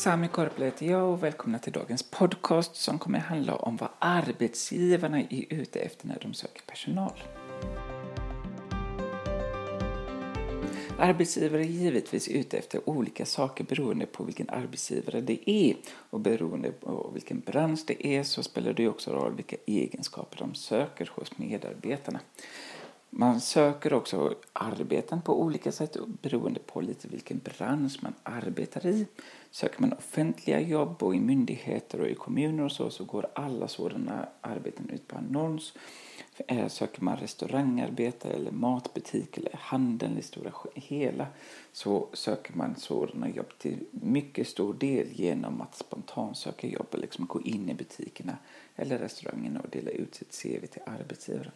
Sami Korpel heter jag och välkomna till dagens podcast som kommer att handla om vad arbetsgivarna är ute efter när de söker personal. Arbetsgivare är givetvis ute efter olika saker beroende på vilken arbetsgivare det är. Och beroende på vilken bransch det är så spelar det också roll vilka egenskaper de söker hos medarbetarna. Man söker också arbeten på olika sätt beroende på lite vilken bransch man arbetar i. Söker man offentliga jobb och i myndigheter och i kommuner och så, så går alla sådana arbeten ut på annons. Eh, söker man restaurangarbete eller matbutik eller handel i stora hela så söker man sådana jobb till mycket stor del genom att spontant söka jobb och liksom gå in i butikerna eller restaurangerna och dela ut sitt CV till arbetsgivaren.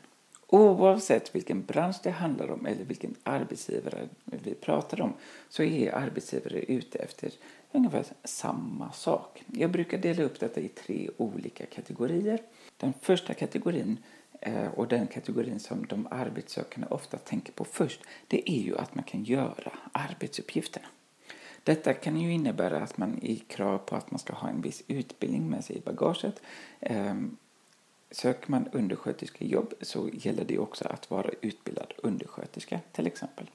Oavsett vilken bransch det handlar om eller vilken arbetsgivare vi pratar om så är arbetsgivare ute efter ungefär samma sak. Jag brukar dela upp detta i tre olika kategorier. Den första kategorin eh, och den kategorin som de arbetssökande ofta tänker på först det är ju att man kan göra arbetsuppgifterna. Detta kan ju innebära att man i krav på att man ska ha en viss utbildning med sig i bagaget ehm, Söker man undersköterskejobb så gäller det också att vara utbildad undersköterska till exempel.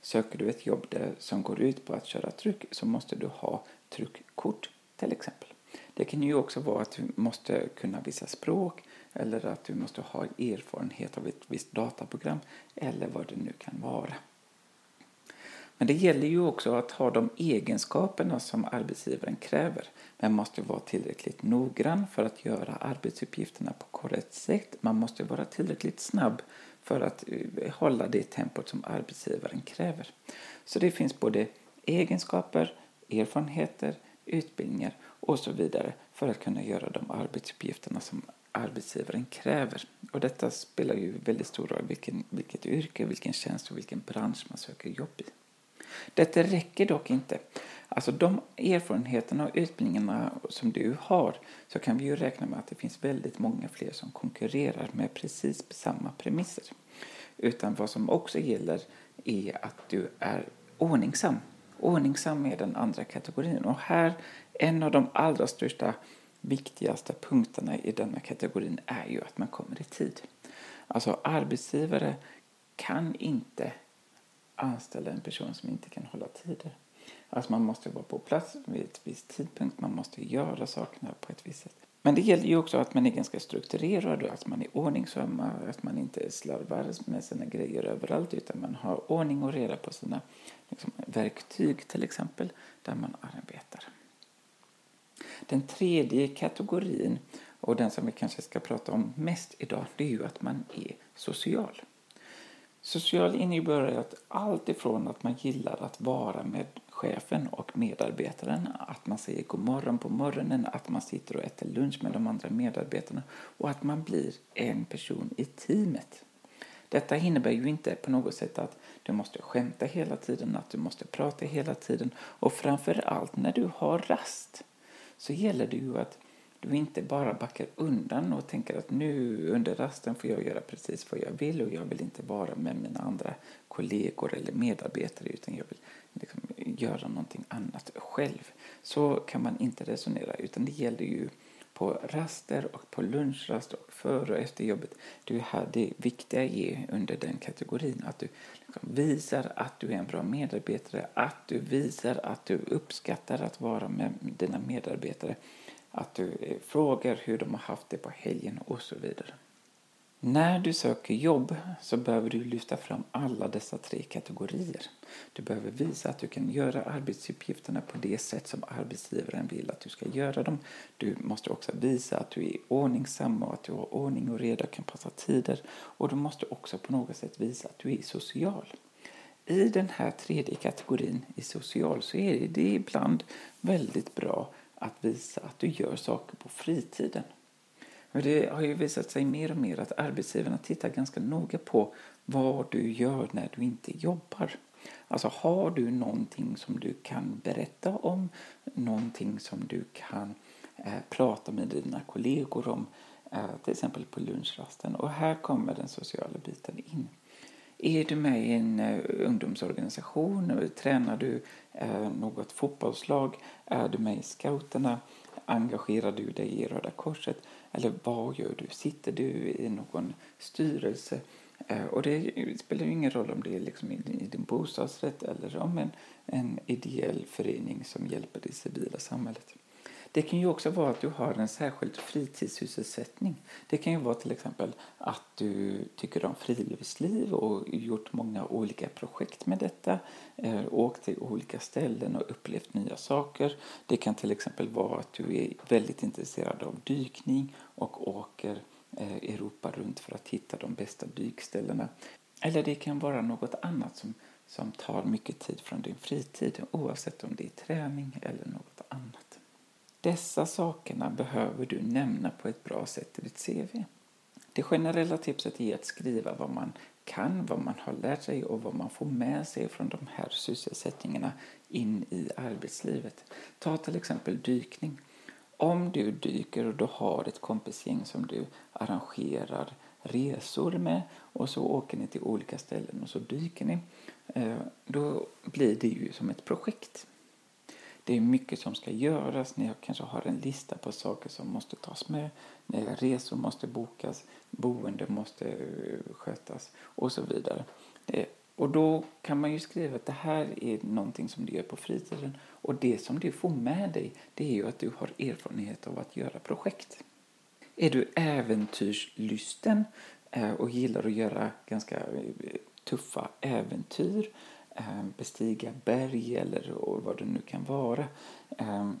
Söker du ett jobb där, som går ut på att köra tryck så måste du ha tryckkort till exempel. Det kan ju också vara att du måste kunna vissa språk eller att du måste ha erfarenhet av ett visst dataprogram eller vad det nu kan vara. Men det gäller ju också att ha de egenskaperna som arbetsgivaren kräver. Man måste vara tillräckligt noggrann för att göra arbetsuppgifterna på korrekt sätt. Man måste vara tillräckligt snabb för att eh, hålla det tempot som arbetsgivaren kräver. Så det finns både egenskaper, erfarenheter, utbildningar och så vidare för att kunna göra de arbetsuppgifterna som arbetsgivaren kräver. Och detta spelar ju väldigt stor roll vilken, vilket yrke, vilken tjänst och vilken bransch man söker jobb i. Detta räcker dock inte. Alltså de erfarenheterna och utbildningarna som du har så kan vi ju räkna med att det finns väldigt många fler som konkurrerar med precis samma premisser. Utan vad som också gäller är att du är ordningsam. Ordningsam är den andra kategorin och här en av de allra största viktigaste punkterna i denna kategorin är ju att man kommer i tid. Alltså arbetsgivare kan inte anställa en person som inte kan hålla tider. Alltså man måste vara på plats vid ett visst tidpunkt, man måste göra sakerna på ett visst sätt. Men det gäller ju också att man är ganska strukturerad och att man är ordningsam, att man inte slarvar med sina grejer överallt utan man har ordning och reda på sina liksom, verktyg till exempel, där man arbetar. Den tredje kategorin, och den som vi kanske ska prata om mest idag, det är ju att man är social. Social innebär att allt ifrån att man gillar att vara med chefen och medarbetaren, att man säger god morgon på morgonen, att man sitter och äter lunch med de andra medarbetarna och att man blir en person i teamet. Detta innebär ju inte på något sätt att du måste skämta hela tiden, att du måste prata hela tiden och framför allt när du har rast så gäller det ju att du inte bara backar undan och tänker att nu under rasten får jag göra precis vad jag vill och jag vill inte vara med mina andra kollegor eller medarbetare utan jag vill liksom göra någonting annat själv. Så kan man inte resonera utan det gäller ju på raster och på lunchrast och före och efter jobbet. Det är här det viktiga är under den kategorin. Att du liksom visar att du är en bra medarbetare, att du visar att du uppskattar att vara med dina medarbetare att du eh, frågar hur de har haft det på helgen och så vidare. När du söker jobb så behöver du lyfta fram alla dessa tre kategorier. Du behöver visa att du kan göra arbetsuppgifterna på det sätt som arbetsgivaren vill att du ska göra dem. Du måste också visa att du är ordningsam och att du har ordning och reda och kan passa tider. Och du måste också på något sätt visa att du är social. I den här tredje kategorin, i social, så är det ibland väldigt bra att visa att du gör saker på fritiden. Men det har ju visat sig mer och mer att arbetsgivarna tittar ganska noga på vad du gör när du inte jobbar. Alltså har du någonting som du kan berätta om, någonting som du kan eh, prata med dina kollegor om, eh, till exempel på lunchrasten. Och här kommer den sociala biten in. Är du med i en uh, ungdomsorganisation? Eh, tränar du uh, något fotbollslag? Är du med i scouterna? Engagerar du dig i Röda Korset? Eller vad gör du? Sitter du i någon styrelse? Och det spelar ju ingen roll om det är liksom i, i din bostadsrätt eller om en, en ideell förening som hjälper det civila samhället. Det kan ju också vara att du har en särskild fritidssysselsättning. Det kan ju vara till exempel att du tycker om friluftsliv och gjort många olika projekt med detta. Eh, åkt till olika ställen och upplevt nya saker. Det kan till exempel vara att du är väldigt intresserad av dykning och åker eh, Europa runt för att hitta de bästa dykställena. Eller det kan vara något annat som, som tar mycket tid från din fritid oavsett om det är träning eller något annat. Dessa sakerna behöver du nämna på ett bra sätt i ditt CV. Det generella tipset är att skriva vad man kan, vad man har lärt sig och vad man får med sig från de här sysselsättningarna in i arbetslivet. Ta till exempel dykning. Om du dyker och du har ett kompisgäng som du arrangerar resor med och så åker ni till olika ställen och så dyker ni. Eh, då blir det ju som ett projekt. Det är mycket som ska göras. Ni kanske har en lista på saker som måste tas med. Resor måste bokas, boende måste eh, skötas och så vidare. Eh, och då kan man ju skriva att det här är någonting som du gör på fritiden. Och det som du får med dig, det är ju att du har erfarenhet av att göra projekt. Är du äventyrslysten eh, och gillar att göra ganska tuffa äventyr Ehm, bestiga berg eller vad det nu kan vara ehm,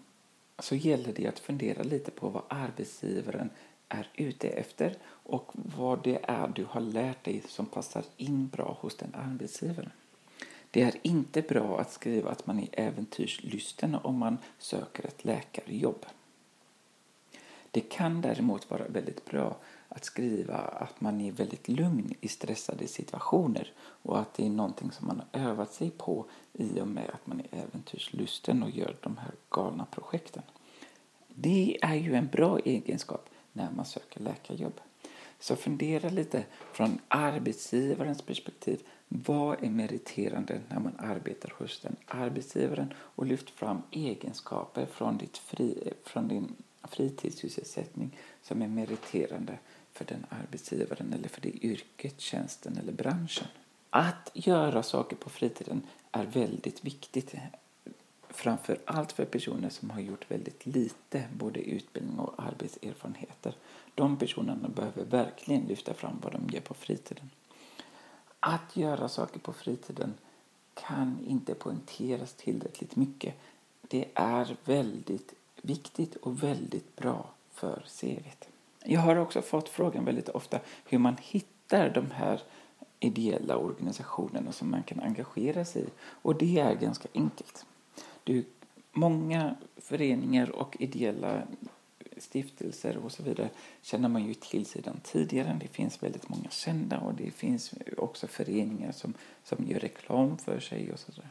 så gäller det att fundera lite på vad arbetsgivaren är ute efter och vad det är du har lärt dig som passar in bra hos den arbetsgivaren. Det är inte bra att skriva att man är äventyrslysten om man söker ett läkarjobb. Det kan däremot vara väldigt bra att skriva att man är väldigt lugn i stressade situationer och att det är någonting som man har övat sig på i och med att man är äventyrslusten och gör de här galna projekten. Det är ju en bra egenskap när man söker läkarjobb. Så fundera lite från arbetsgivarens perspektiv. Vad är meriterande när man arbetar hos den arbetsgivaren? Och lyft fram egenskaper från, ditt fri, från din fritidssysselsättning som är meriterande för den arbetsgivaren eller för det yrket, tjänsten eller branschen. Att göra saker på fritiden är väldigt viktigt. Framför allt för personer som har gjort väldigt lite både utbildning och arbetserfarenheter. De personerna behöver verkligen lyfta fram vad de gör på fritiden. Att göra saker på fritiden kan inte poängteras tillräckligt mycket. Det är väldigt viktigt och väldigt bra för CVt. Jag har också fått frågan väldigt ofta hur man hittar de här ideella organisationerna som man kan engagera sig i. Och det är ganska enkelt. Du, många föreningar och ideella stiftelser och så vidare känner man ju till sedan tidigare. Det finns väldigt många kända och det finns också föreningar som, som gör reklam för sig och sådär.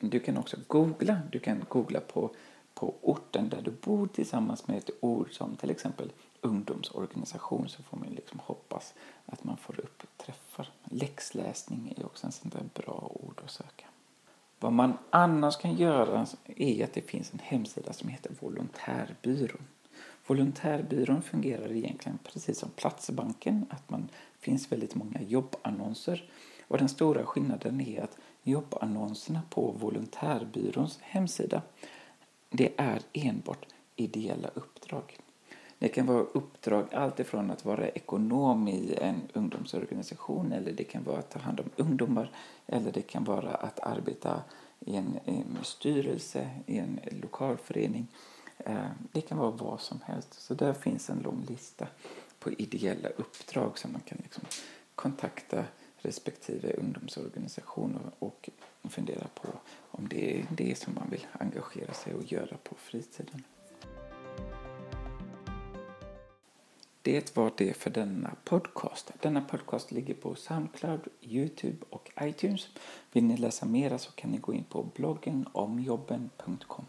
Du kan också googla. Du kan googla på, på orten där du bor tillsammans med ett ord som till exempel ungdomsorganisation så får man liksom hoppas att man får upp träffar. Läxläsning är också en sån där bra ord att söka. Vad man annars kan göra är att det finns en hemsida som heter Volontärbyrån. Volontärbyrån fungerar egentligen precis som Platsbanken, att man finns väldigt många jobbannonser. Och den stora skillnaden är att jobbannonserna på Volontärbyråns hemsida det är enbart ideella uppdrag. Det kan vara uppdrag alltifrån att vara ekonom i en ungdomsorganisation eller det kan vara att ta hand om ungdomar eller det kan vara att arbeta i en, en styrelse i en lokalförening. Eh, det kan vara vad som helst. Så där finns en lång lista på ideella uppdrag som man kan liksom kontakta respektive ungdomsorganisation och fundera på om det är det som man vill engagera sig och göra på fritiden. Det var det för denna podcast. Denna podcast ligger på Soundcloud, Youtube och iTunes. Vill ni läsa mera så kan ni gå in på bloggen omjobben.com.